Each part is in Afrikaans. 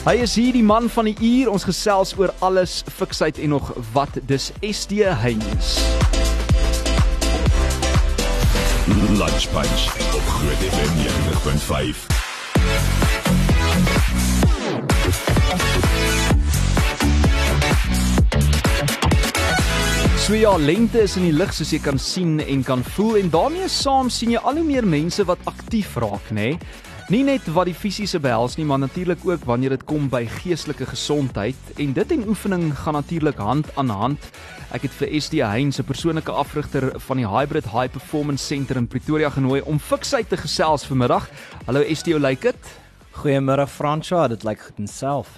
Hy is hier die man van die uur. Ons gesels oor alles fiksheid en nog wat. Dis SD Heinz. Lunch Punch op Groot FM 90.5. So ja, lente is in die lug soos jy kan sien en kan voel en daarmee saam sien jy al hoe meer mense wat aktief raak, nê? Nee? Nie net wat die fisiese behels nie, maar natuurlik ook wanneer dit kom by geestelike gesondheid en dit en oefening gaan natuurlik hand aan hand. Ek het vir SD Heinz, 'n persoonlike afrigter van die Hybrid High Performance Centre in Pretoria genooi om fiksheid te gesels vanmiddag. Hallo SD, hoe lyk dit? Goeiemôre Franswa, dit lyk goed en self.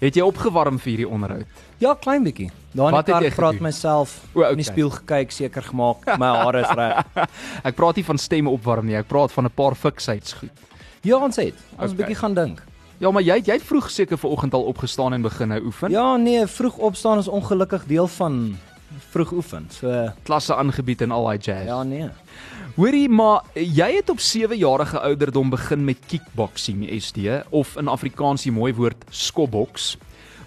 Het jy opgewarm vir hierdie onderhoud? Ja, klein bietjie. Daar net ek praat myself o, okay. in die spieël gekyk, seker gemaak my hare is reg. ek praat nie van stemme opwarm nie, ek praat van 'n paar fiksheidsgoed. Ja, ons het. Ons okay. bietjie gaan dink. Ja, maar jy jy het vroeg seker vanoggend al opgestaan en begin nou oefen? Ja, nee, vroeg opstaan is ongelukkig deel van vroeg oefen. So klasse aangebied en al daai jazz. Ja, nee. Hoorie, maar jy het op 7 jarige ouderdom begin met kickboxing, SD, of in Afrikaans die mooi woord skobboks.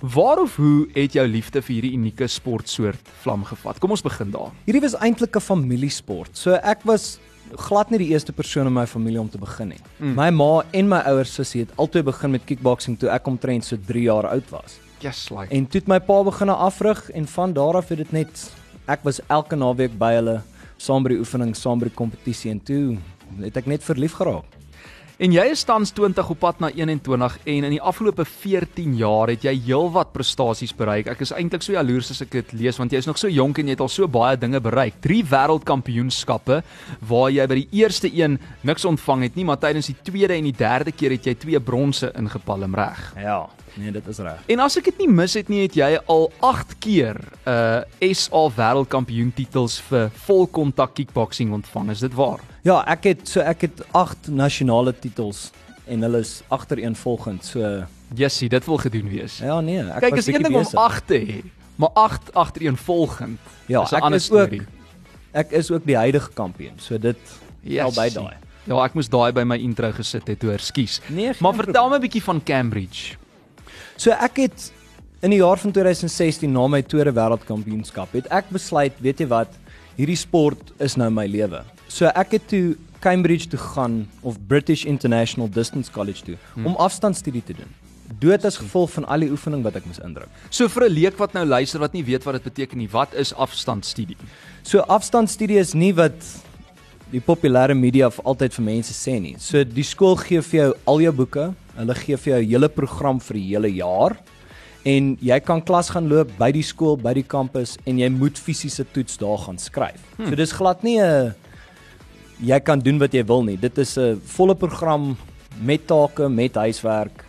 Waar of hoe het jou liefde vir hierdie unieke sportsoort vlam gevat? Kom ons begin daar. Hierdie was eintlik 'n familiesport. So ek was glad nie die eerste persoon in my familie om te begin nie. Mm. My ma en my ouers sussie het altyd begin met kickboxing toe ek omtrent so 3 jaar oud was. Yes, like. En toe het my pa begin afrig en van daar af het dit net ek was elke naweek by hulle saam by die oefening, saam by die kompetisie en toe het ek net verlief geraak. En jy is tans 20 op pad na 21 en in die afgelope 14 jaar het jy heelwat prestasies bereik. Ek is eintlik so jaloers as ek dit lees want jy is nog so jonk en jy het al so baie dinge bereik. 3 wêreldkampioenskappe waar jy by die eerste een niks ontvang het nie, maar tydens die tweede en die derde keer het jy twee bronse ingepalm reg. Ja. Nee, dit is reg. En as ek dit nie mis het nie, het jy al 8 keer 'n uh, SA wêreldkampioen titels vir volkontak kickboxing ontvang. Is dit waar? Ja, ek het so ek het 8 nasionale titels en hulle is agtereenvolgend. So Jessie, dit wil gedoen wees. Ja, nee, ek Kijk, was Kyk, is een ding om 8 te hê, maar 8 agtereenvolgend. Ja, is ek is ook ek is ook die huidige kampioen. So dit al by daai. Ja, ek moes daai by my intro gesit het, hoor, skus. Nee, maar vertel my 'n bietjie van Cambridge. So ek het in die jaar van 2016 na my tweede wêreldkampioenskap het ek besluit, weet jy wat, hierdie sport is nou my lewe. So ek het toe Cambridge toe gaan of British International Distance College toe hmm. om afstandstudie te doen. Dood as gevolg van al die oefening wat ek moes indruk. So vir 'n leek wat nou luister wat nie weet wat dit beteken nie, wat is afstandstudie? So afstandstudie is nie wat die populêre media vir altyd vir mense sê nie. So die skool gee vir jou al jou boeke, hulle gee vir jou 'n hele program vir die hele jaar en jy kan klas gaan loop by die skool, by die kampus en jy moet fisiese toets daar gaan skryf. Hmm. So dis glad nie 'n jy kan doen wat jy wil nie. Dit is 'n volle program met take, met huiswerk.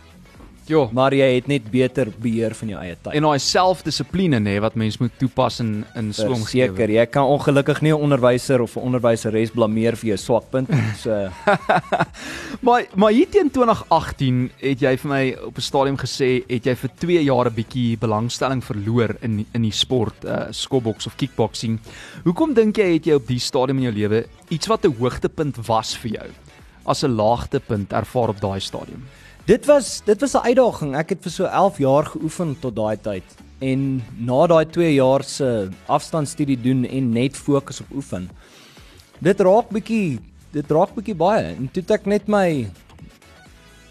Jo, maar jy het net beter beheer van jou eie tyd. En daai selfdissipline nê wat mens moet toepas in in so 'n omgewing. Seker, jy kan ongelukkig nie 'n onderwyser of 'n onderwyseres blameer vir jou swakpunt nie. So Maar maar hier teen 2018 het jy vir my op 'n stadium gesê het jy vir 2 jaar 'n bietjie belangstelling verloor in in die sport, uh skobboks of kickboxing. Hoekom dink jy het jy op die stadium in jou lewe iets wat 'n hoogtepunt was vir jou as 'n laagtepunt ervaar op daai stadium? Dit was dit was 'n uitdaging. Ek het vir so 11 jaar geoefen tot daai tyd. En na daai 2 jaar se afstandstudie doen en net fokus op oefen. Dit raak bietjie dit raak bietjie baie en toe ek net my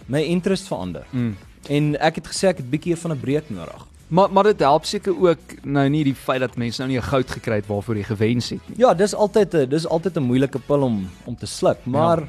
my interest verander. Mm. En ek het gesê ek het bietjie van 'n breek nodig. Maar maar dit help seker ook nou nie die feit dat mense nou nie 'n goud gekry het waarvoor jy gewens het nie. Ja, dis altyd 'n dis altyd 'n moeilike pil om om te sluk, maar ja.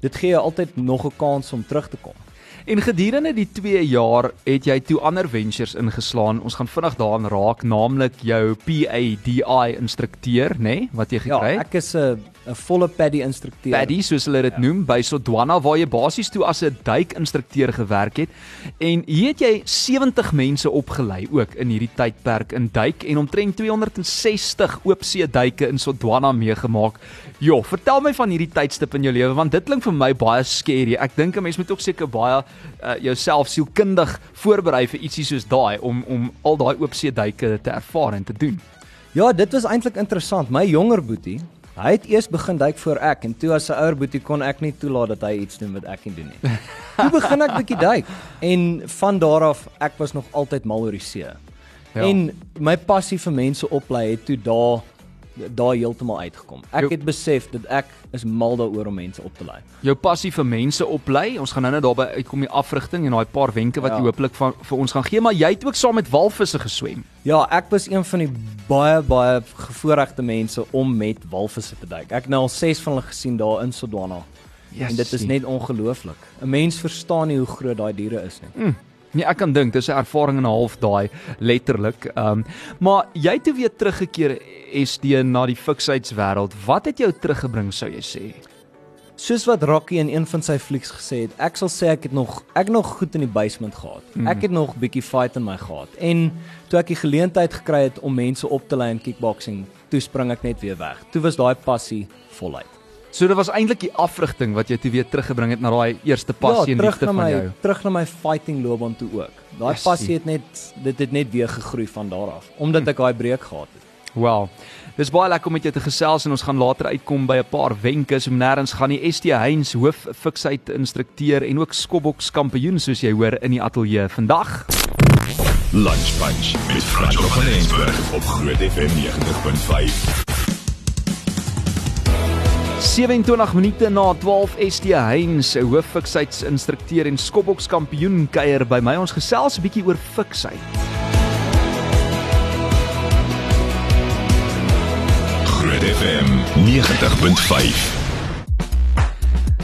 dit gee jou altyd nog 'n kans om terug te kom. En gedurende die 2 jaar het jy toe ander ventures ingeslaan. Ons gaan vinnig daaraan raak, naamlik jou PADI instrukteur, nê, nee, wat jy gekry het. Ja, ek is 'n 'n volle paddy instrukteur. Paddy soos hulle dit ja. noem by Sodwana waar jy basies toe as 'n duik instrukteur gewerk het. En hier het jy 70 mense opgelei ook in hierdie tydperk in duik en omtrent 260 oopsee duike in Sodwana meegemaak. Jo, vertel my van hierdie tydstip in jou lewe want dit klink vir my baie skerry. Ek dink 'n mens moet ook seker baie uh, jouself sielkundig voorberei vir ietsie soos daai om om al daai oopsee duike te ervaar en te doen. Ja, dit was eintlik interessant. My jonger boetie Hy het eers begin duik voor ek en toe as 'n ouer boetie kon ek nie toelaat dat hy iets doen wat ek nie doen nie. toe begin ek bietjie duik en van daar af ek was nog altyd mal oor die see. Ja. En my passie vir mense oplei het toe daar daar heeltemal uitgekom. Ek Jo- het besef dat ek is mal daaroor om mense op te lei. Jou passie vir mense oplei. Ons gaan nou-nou daarby uitkom die afrigting en daai paar wenke wat Ja. jy hopelik van vir ons gaan gee, maar jy het ook saam met walvisse geswem. Ja, ek was een van die baie baie gevoorregte mense om met walvisse te duik. Ek het nou al 6 van hulle gesien daar in Sodwana. Yes, en dit is net ongelooflik. 'n Mens verstaan nie hoe groot daai diere is nie. Nee, ek kan dink dis 'n ervaring en 'n half daai letterlik. Ehm um, maar jy het toe weer teruggekeer SD na die fiksheidswêreld. Wat het jou teruggebring sou jy sê? Soos wat Rocky in een van sy flieks gesê het, ek sal sê ek het nog ek nog goed in die basement gehad. Mm. Ek het nog bietjie fight in my gehad. En toe ek die geleentheid gekry het om mense op te lei in kickboxing, toe spring ek net weer weg. Toe was daai passie voluit. So dit was eintlik die afrigting wat jy toe weer teruggebring het na daai eerste passie en terug liefde van my jou. terug na my fighting loopbaan toe ook. Daai Yes, passie het net dit het net weer gegroei van daar af omdat ek daai breek gehad het. Wow. Dis baie lekker om met jou te gesels en ons gaan later uitkom by 'n paar wenke om nêrens gaan die ST Heinz hoof fiksheid instrukteur en ook skobboks kampioen soos jy hoor in die ateljee vandag. Lunch Punch met Frans van Rensburg op Groot FM 90.5. 27 minute na 12 ST Heinz, 'n hoof fiksheidsinstrukteur en skobboks kampioen kuier by my. Ons gesels 'n bietjie oor fiksheid. Groot FM 90.5.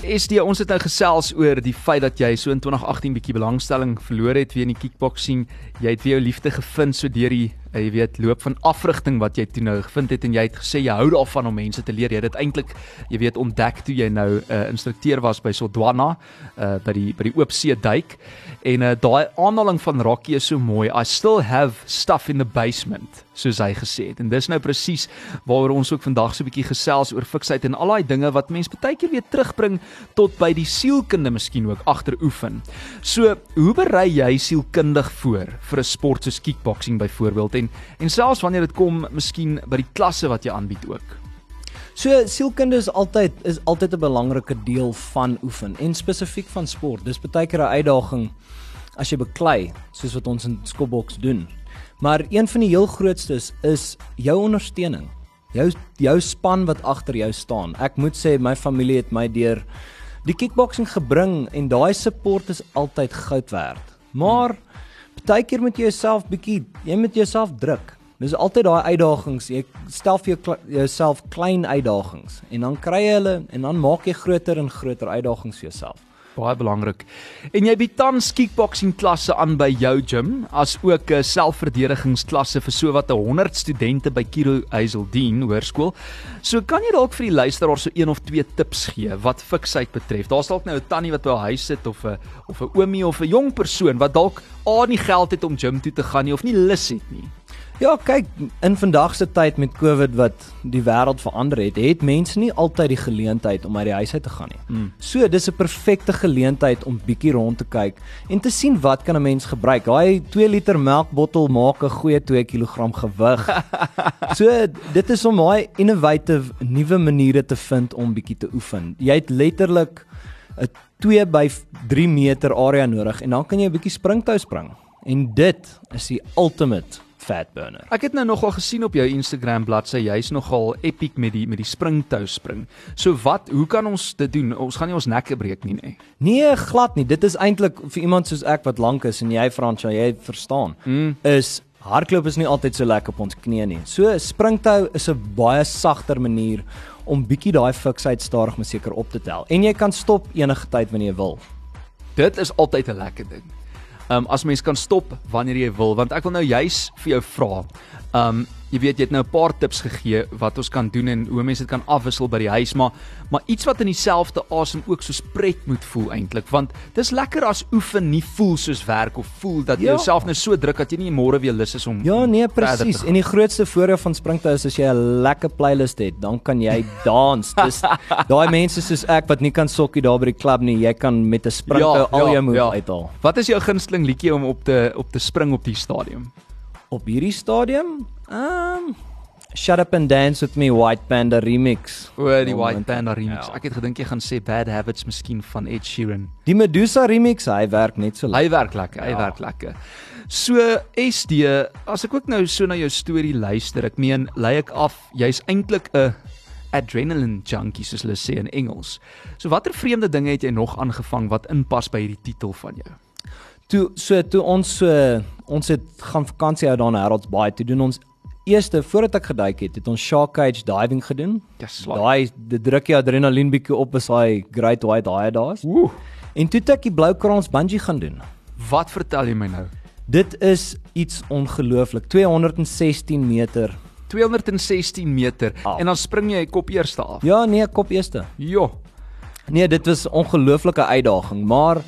SD, ons het nou gesels oor die feit dat jy so in 2018 bietjie belangstelling verloor het weer in die kickboxing. Jy het weer jou liefde gevind so deur die uh, jy weet loop van afrigting wat jy toe nou gevind het en jy het gesê jy hou daarvan om mense te leer. Jy het dit eintlik jy weet ontdek toe jy nou 'n uh, instrukteur was by Sodwana uh, by die by die oopsee duik. En uh, daai aanhaling van Rocky is so mooi. I still have stuff in the basement soos hy gesê het. En dis nou presies waaroor ons ook vandag so 'n bietjie gesels oor fiksheid en al daai dinge wat mense baie keer weer terugbring tot by die sielkunde miskien ook agter oefen. So, hoe berei jy sielkundig voor vir 'n sport soos kickboxing byvoorbeeld en en selfs wanneer dit kom miskien by die klasse wat jy aanbied ook? So sielkunde is altyd is altyd 'n belangrike deel van oefen en spesifiek van sport. Dis baie keer 'n uitdaging as jy beklei soos wat ons in skopboks doen. Maar een van die heel grootstes is jou ondersteuning. Jou jou span wat agter jou staan. Ek moet sê my familie het my deur die kickboxing gebring en daai support is altyd goud werd. Maar baie keer moet jy jouself bietjie jy moet jouself druk. Dis altyd daai uitdagings. Jy stel vir jou jouself klein uitdagings en dan kry jy hulle en dan maak jy groter en groter uitdagings vir jouself. Baie belangrik. En jy bied tans kickboxing klasse aan by jou gym, as ook 'n selfverdedigingsklasse vir sowat 100 studente by Kiro Hazeldine Hoërskool. So kan jy dalk vir die luisteraar so een of twee tips gee wat fiksheid betref. Daar's dalk nou 'n tannie wat by haar huis sit of 'n of 'n oomie of 'n jong persoon wat dalk A nie geld het om gym toe te gaan nie of nie lus het nie. Ja, kyk, in vandag se tyd met COVID wat die wêreld verander het, het mense nie altyd die geleentheid om uit die huis uit te gaan nie. Mm. So, dis 'n perfekte geleentheid om bietjie rond te kyk en te sien wat kan 'n mens gebruik. Daai 2 liter melkbottel maak 'n goeie 2 kg gewig. so, dit is om daai innovative nuwe maniere te vind om bietjie te oefen. Jy het letterlik 'n 2 by 3 meter area nodig en dan kan jy 'n bietjie springtou spring. En dit is die ultimate fat burner. Ek het nou nogal gesien op jou Instagram bladsy jy's nogal epic met die met die springtou spring. So wat, hoe kan ons dit doen? Ons gaan nie ons nekke breek nie, nê. Nee, glad nie. Dit is eintlik vir iemand soos ek wat lank is en jy Fransja, jy verstaan. Mm. Is hardloop is nie altyd so lekker op ons knieë nie. So springtou is 'n baie sagter manier om bietjie daai fiksheid stadig maar seker op te tel. En jy kan stop enige tyd wanneer jy wil. Dit is altyd 'n lekker ding. Um as mens kan stop wanneer jy wil, want ek wil nou juis vir jou vra. Um jy weet jy het nou 'n paar tips gegee wat ons kan doen en hoe mense dit kan afwissel by die huis, maar maar iets wat in dieselfde asem ook soos pret moet voel eintlik, want dis lekker as oefen nie voel soos werk of voel dat jy Ja. jouself nou so druk dat jy nie môre weer lus is om Ja, nee, presies. En die grootste voordeel van springtou is as jy 'n lekker playlist het, dan kan jy dans. Dis daai mense soos ek wat nie kan sokkie daar by die klub nie, jy kan met 'n springtou al jou moves uithaal. Wat is jou gunsteling liedjie om op te op te spring op die stadion? Op hierdie stadium, um, Shut Up and Dance with Me White Panda remix. O, die Oh, White. Panda remix. Ja. Ek het gedink jy gaan sê Bad Habits miskien van Ed Sheeran. Die Medusa remix, hy werk net so lekker. Hy werk lekker, hy Ja. werk lekker. So SD, as ek ook nou so na jou storie luister, ek meen, lei ek af, jy's eintlik 'n adrenaline junkie soos hulle sê in Engels. So watter vreemde dinge het jy nog aangevang wat inpas by hierdie titel van jou? Toe so toe ons so ons het gaan vakansie hou daar in Harold's Bay. Toe doen ons eerste voordat ek geduik het, het ons shark cage diving gedoen. Yes, Daai dit druk jy adrenalien bietjie op as hy great white haie daar's. Ooh, En toe het ek die blou kraans bungee gaan doen. wat vertel jy my nou? Dit is iets ongelooflik. 216 meter. 216 meter Af. en dan spring jy kop eerste af. Ja, nee, kop eerste. Jo. Nee, dit was ongelooflike uitdaging, maar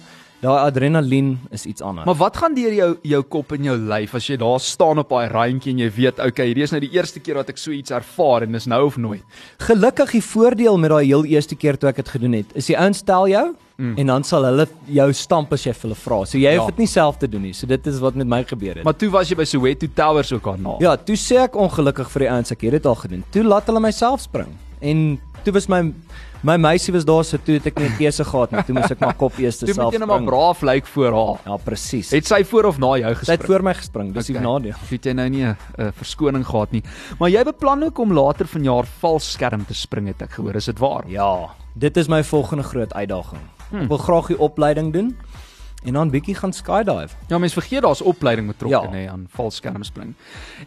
daai adrenalien is iets anders. Maar wat gaan deur jou jou kop en jou lyf as jy daar staan op daai randjie en jy weet, okay, hierdie is nou die eerste keer wat ek so iets ervaar en dis nou of nooit. Gelukkig die voordeel met daai heel eerste keer toe ek dit gedoen het, is die ouens stel jou mm. en dan sal hulle jou stamp as jy hulle vra. So jy Ja. hoef dit nie self te doen nie. So dit is wat met my gebeur het. Maar toe was jy by Soweto Towers ook daarna. ja, toe sê ek ongelukkig vir die ouens ek het dit al gedoen. Toe laat hulle myself spring. En toe was my my meisie was daar so toe het ek nie 'n keuse gehad nie. Toe moes ek maar kop eers Toe moet self jy net maar braaf lyk voor haar. Ja, presies. Het sy voor of na jou Sy het gespring? voor my gespring. Dis okay. die nadeel. Het jy nou nie 'n uh, verskoning gehad nie. Maar jy beplan ook om later vanjaar valskerm te spring het ek gehoor. Is dit waar? Ja, dit is my volgende groot uitdaging. Hmm. Ek wil graag die opleiding doen en dan bietjie gaan skydive. Ja, mense vergeet daar's opleiding betrokke Ja. nê aan valskermspring.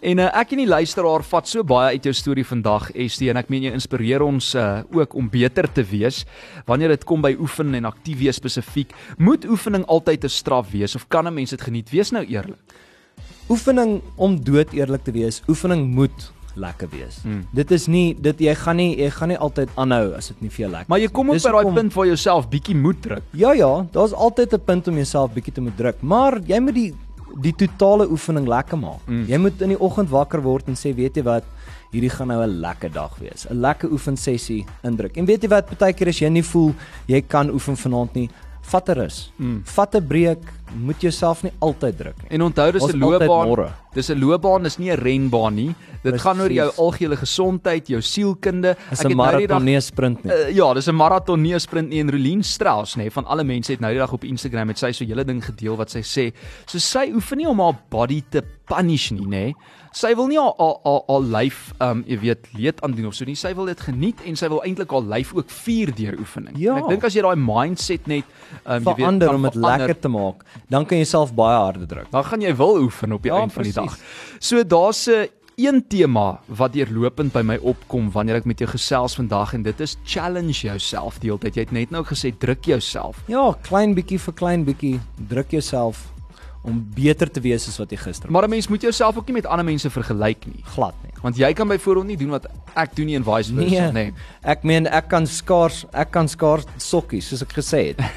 En uh, ek en die luisteraar vat so baie uit jou storie vandag ST en ek meen jy inspireer ons uh, ook om beter te wees wanneer dit kom by oefen en aktief wees spesifiek. Moet oefening altyd 'n straf wees of kan 'n mens dit geniet? Wees nou eerlik. Oefening om dood eerlik te wees, oefening moet lekker wees. Hmm. Dit is nie dit jy gaan nie jy gaan nie altyd aanhou as dit nie vir jou lekker. Maar jy kom Dis by daai punt waar jy jouself bietjie moet druk. Ja ja, daar's altyd 'n punt om jouself bietjie te moet druk, maar jy moet die die totale oefening lekker maak. Mm. Jy moet in die oggend wakker word en sê, weet jy wat, hierdie gaan nou 'n lekker dag wees. 'n Lekker oefensessie indruk. En weet jy wat, partykeer as jy nie voel jy kan oefen vanaand nie, vat 'n rus. Mm. Vat 'n breek, moet jouself nie altyd druk nie. En onthou dis 'n loopbaan. Dis 'n loopbaan, dis nie 'n renbaan nie. Dit Precies. gaan oor jou algehele gesondheid, jou sielkunde. Dis Ek het nou die dag nie 'n sprint nie. Uh, ja, dis 'n maraton nie 'n sprint nie en Rolien Strauss nê van alle mense het nou die dag op Instagram met sy so 'n hele ding gedeel wat sy sê. So sy oefen nie om haar body te punish nie nê. Sy wil nie haar haar haar, haar lyf um jy weet leed aandoen of so nie. Sy wil dit geniet en sy wil eintlik haar lyf ook vier deur oefening. Ja. En ek dink as jy daai mindset net um jy weet verander om dit verander, lekker te maak, dan kan jy self baie harder druk. dan gaan jy wil oefen op die Ja, eind van die dag. Precies. So daar's 'n een tema wat deurlopend by my opkom wanneer ek met jou gesels vandag en dit is challenge jouself die hele tyd. Jy het net nou gesê druk jouself. Ja, klein bietjie vir klein bietjie, druk jouself om beter te wees as wat jy gister was. Maar 'n mens moet jouself ook nie met ander mense vergelyk nie. Glad nie. Want jy kan byvoorbeeld nie doen wat ek doen nie en vice versa, Nee. nee. Ek meen ek kan skaars ek kan skaars sokkies soos ek gesê het.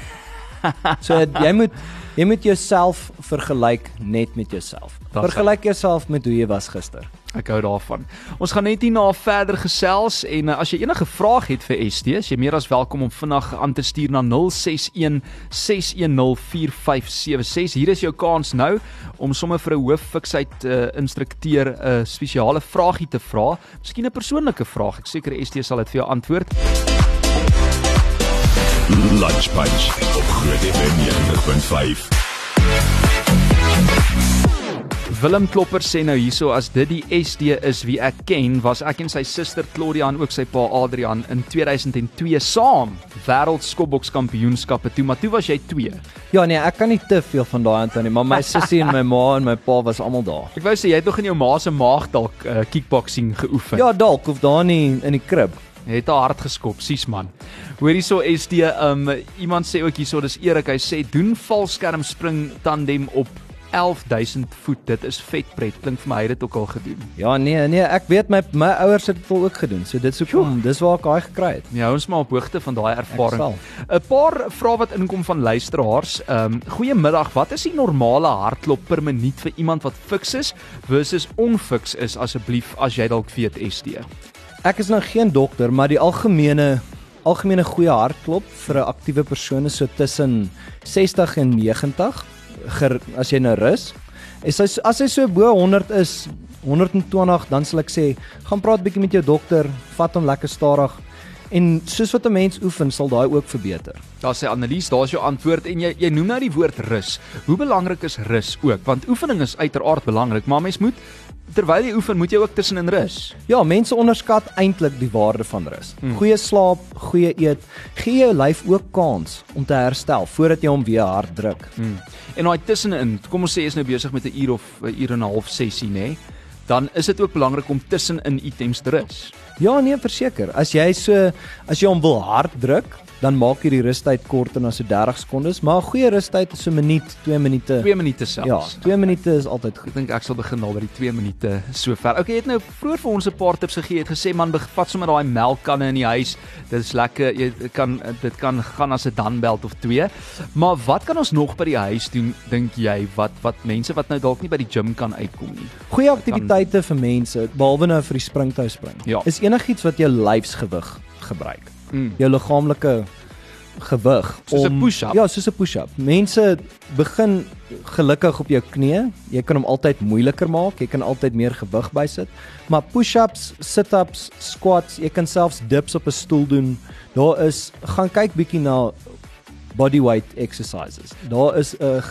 So jy moet jy moet jouself vergelyk net met jouself. Vergelyk jouself met hoe jy was gister. Ek hou daarvan. Ons gaan net hierna verder gesels en uh, as jy enige vraag het vir ST, is jy meer as welkom om vinnig aan te stuur na 061 610 4576. Hier is jou kans nou om sommer vir 'n hooffiksheid uh, instrukteur 'n uh, spesiale vragie te vra. Miskien 'n persoonlike vraag. Ek seker ST sal dit vir jou antwoord. Lunch Punch op Groot FM 90.5. Willem Klopper sê nou hierso as dit die SD is wie ek ken, was ek en sy suster Claudia en ook sy pa Adrian in 2002 saam wêreldskopbokskampioenskappe toe, maar toe was jy 2. Ja nee, ek kan nie te veel van daai onthou nie, maar my sussie en my ma en my pa was almal daar. Ek wou sê jy het nog in jou ma se maag dalk uh, kickboxing geoefen. Ja, dalk of daar nie in die krib. Het haar hart geskop, sies man. Hoor hierso SD, um iemand sê ook hierso dis Erik, hy sê doen valskerm spring tandem op 11000 voet. Dit is vet pret. Klink vir my hy het dit ook al gedoen. Ja nee, nee, ek weet my my ouers het dit wel ook gedoen. So dit sou kom, dis waar ek daai gekry het. Ja, ons maar op hoogte van daai ervaring. 'n Paar vrae wat inkom van luisteraars. Ehm um, goeiemiddag, wat is die normale hartklop per minuut vir iemand wat fiks is versus onfiks is asseblief as jy dalk weet SD. Ek is nou geen dokter, maar die algemene algemene goeie hartklop vir 'n aktiewe persoon is so tussen 60 en 90 ger, as jy nou rus. As hy as hy so bo 100 is, 120, dan sal ek sê, gaan praat bietjie met jou dokter, vat hom lekker stadig. En soos wat 'n mens oefen, sal daai ook verbeter. Daar sê Annelies, daar's jou antwoord en jy jy noem nou die woord rus. Hoe belangrik is rus ook? Want oefening is uiteraard belangrik, maar mens moet terwyl jy oefen, moet jy ook tussenin rus. Ja, mense onderskat eintlik die waarde van rus. Hmm. Goeie slaap, goeie eet, gee jou lyf ook kans om te herstel voordat jy hom weer hard druk. Hmm. En daai tussenin, kom ons sê jy is nou besig met 'n uur of 'n uur en 'n half sessie, nê? Dan is dit ook belangrik om tussenin items te rus. Ja, nee, verseker. As jy so as jy hom wil hard druk, dan maak jy die rustyd korter na so 30 sekondes, maar 'n goeie rustyd is so 'n minuut, 2 minute. 2 minute selfs. Ja, 2 minute is altyd goed. Ek dink ek sal begin al by die 2 minute sover. Okay, jy het nou vroeër vir ons 'n paar tips gegee. Jy het gesê man, bevat sommer daai melkkanne in die huis. Dit is lekker. Jy kan dit kan gaan as 'n danbelt of 2. Maar wat kan ons nog by die huis doen dink jy wat wat mense wat nou dalk nie by die gym kan uitkom nie? Goeie aktiwiteite vir mense, behalwe nou vir die springtou spring. Ja. Is enigiets wat jou lyfsgewig gebruik. Mm. Jou liggaamlike gewig Soos 'n push-up? Ja, soos 'n push-up. Mense begin gelukkig op jou knieë. Jy kan hom altyd moeiliker maak. Jy kan altyd meer gewig bysit. Maar push-ups, sit-ups, squats, jy kan selfs dips op 'n stoel doen. Daar is gaan kyk bietjie na bodyweight exercises. Daar is 'n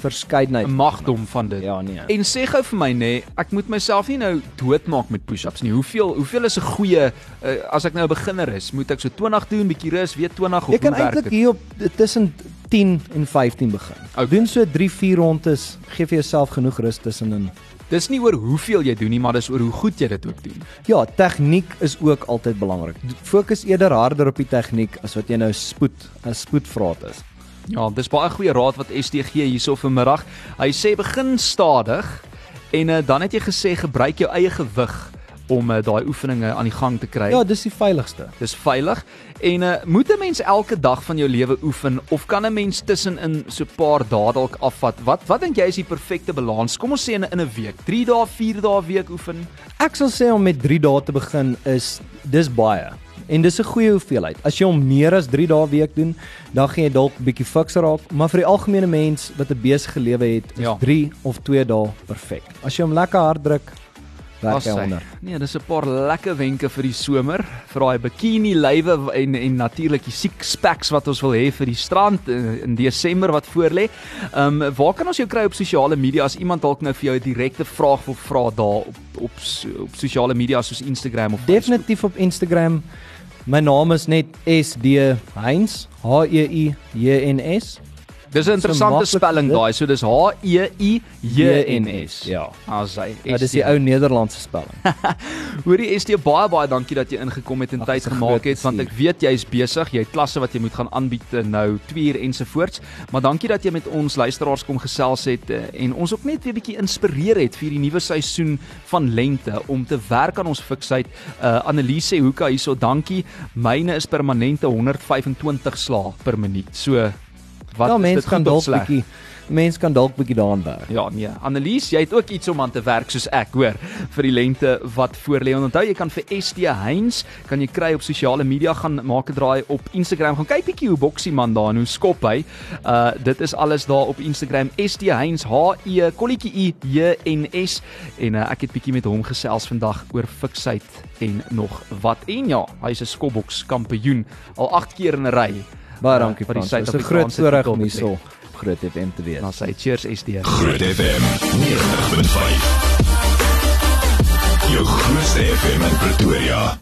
verskeidenheid 'n magdom van dit. Ja, nee. En sê gou vir my nê, ek moet myself nie nou doodmaak met push-ups nie. Hoeveel hoeveel is 'n goeie uh, as ek nou 'n beginner is, moet ek so 20 doen, bietjie rus, weer 20 of Jy kan eintlik hier op tussen 10 en 15 begin. Okay. Doen so 3, 4 rondes, gee vir jouself genoeg rus tussenin. Dis nie oor hoeveel jy doen nie, maar dis oor hoe goed jy dit ook doen. Ja, tegniek is ook altyd belangrik. Fokus eerder harder op die tegniek as wat jy nou spoed, 'n spoedvraat is. Ja, dis baie goeie raad wat STG hierso vanmiddag. Hy sê begin stadig en uh, dan het jy gesê gebruik jou eie gewig om uh, daai oefeninge aan die gang te kry. Ja, dis die veiligste. Dis veilig. En uh, moet 'n mens elke dag van jou lewe oefen of kan 'n mens tussenin so 'n paar dae dalk afvat? Wat wat dink jy is die perfekte balans? Kom ons sê in 'n- in 'n week, 3 dae, 4 dae week oefen. Ek sal sê om met 3 dae te begin is dis baie. En dis 'n goeie hoeveelheid. As jy hom meer as 3 dae week doen, dan gaan jy dalk bietjie fiks raak, maar vir die algemene mens wat 'n besige lewe het, is Ja. 3 of 2 dae perfek. As jy hom lekker hard druk, werk As hy onder. Nee, dis 'n paar lekker wenke vir die somer, vir daai bikini lywe en en natuurlik die six packs wat ons wil hê vir die strand in, in Desember wat voorlê. Ehm um, waar kan ons jou kry op sosiale media as iemand dalk nou vir jou 'n direkte vraag wil vra daar op op op sosiale media soos Instagram of Facebook? Definitief op Instagram. My naam is net SD Heinz, H E I J N S. Dis 'n interessante maklik spelling daai, so dis H E I J N S. Ja. As hy. Ja, dis die ou Nederlandse spelling. Hoorie ST baie baie dankie dat jy ingekom het en Ag, tyd 'n gemaak het want ek weet jy's besig, jy het klasse wat jy moet gaan aanbied eh, nou 2 uur ensovoorts. Maar dankie dat jy met ons luisteraars kom gesels het eh, en ons ook net weer bietjie inspireer het vir die nuwe seisoen van lente om te werk aan ons fiksheid. Uh Annelise Hoeka hierso, dankie. Myne is permanente 125 slae per minuut. So wat ja, is dit of dalk bietjie mense kan dalk bietjie daaraan werk. Ja, nee. Annelies, jy het ook iets om aan te werk soos ek, hoor, vir die lente wat voorlê. En onthou, jy kan vir ST Heinz kan jy kry op sosiale media gaan maak 'n draai op Instagram. Gaan kyk bietjie hoe boksie man daar en hoe skop hy. Uh dit is alles daar op Instagram ST Heinz H E kolletjie I J N S en uh, ek het bietjie met hom gesels vandag oor fiksheid en nog wat. En ja, hy's 'n skopboks kampioen al 8 keer in 'n ry. Baie dankie vir die Frans. Dit is 'n groot voorreg om hierso op Groot FM te wees. Dan sê cheers ST. Groot FM 90.5. Jou grootste FM in Pretoria.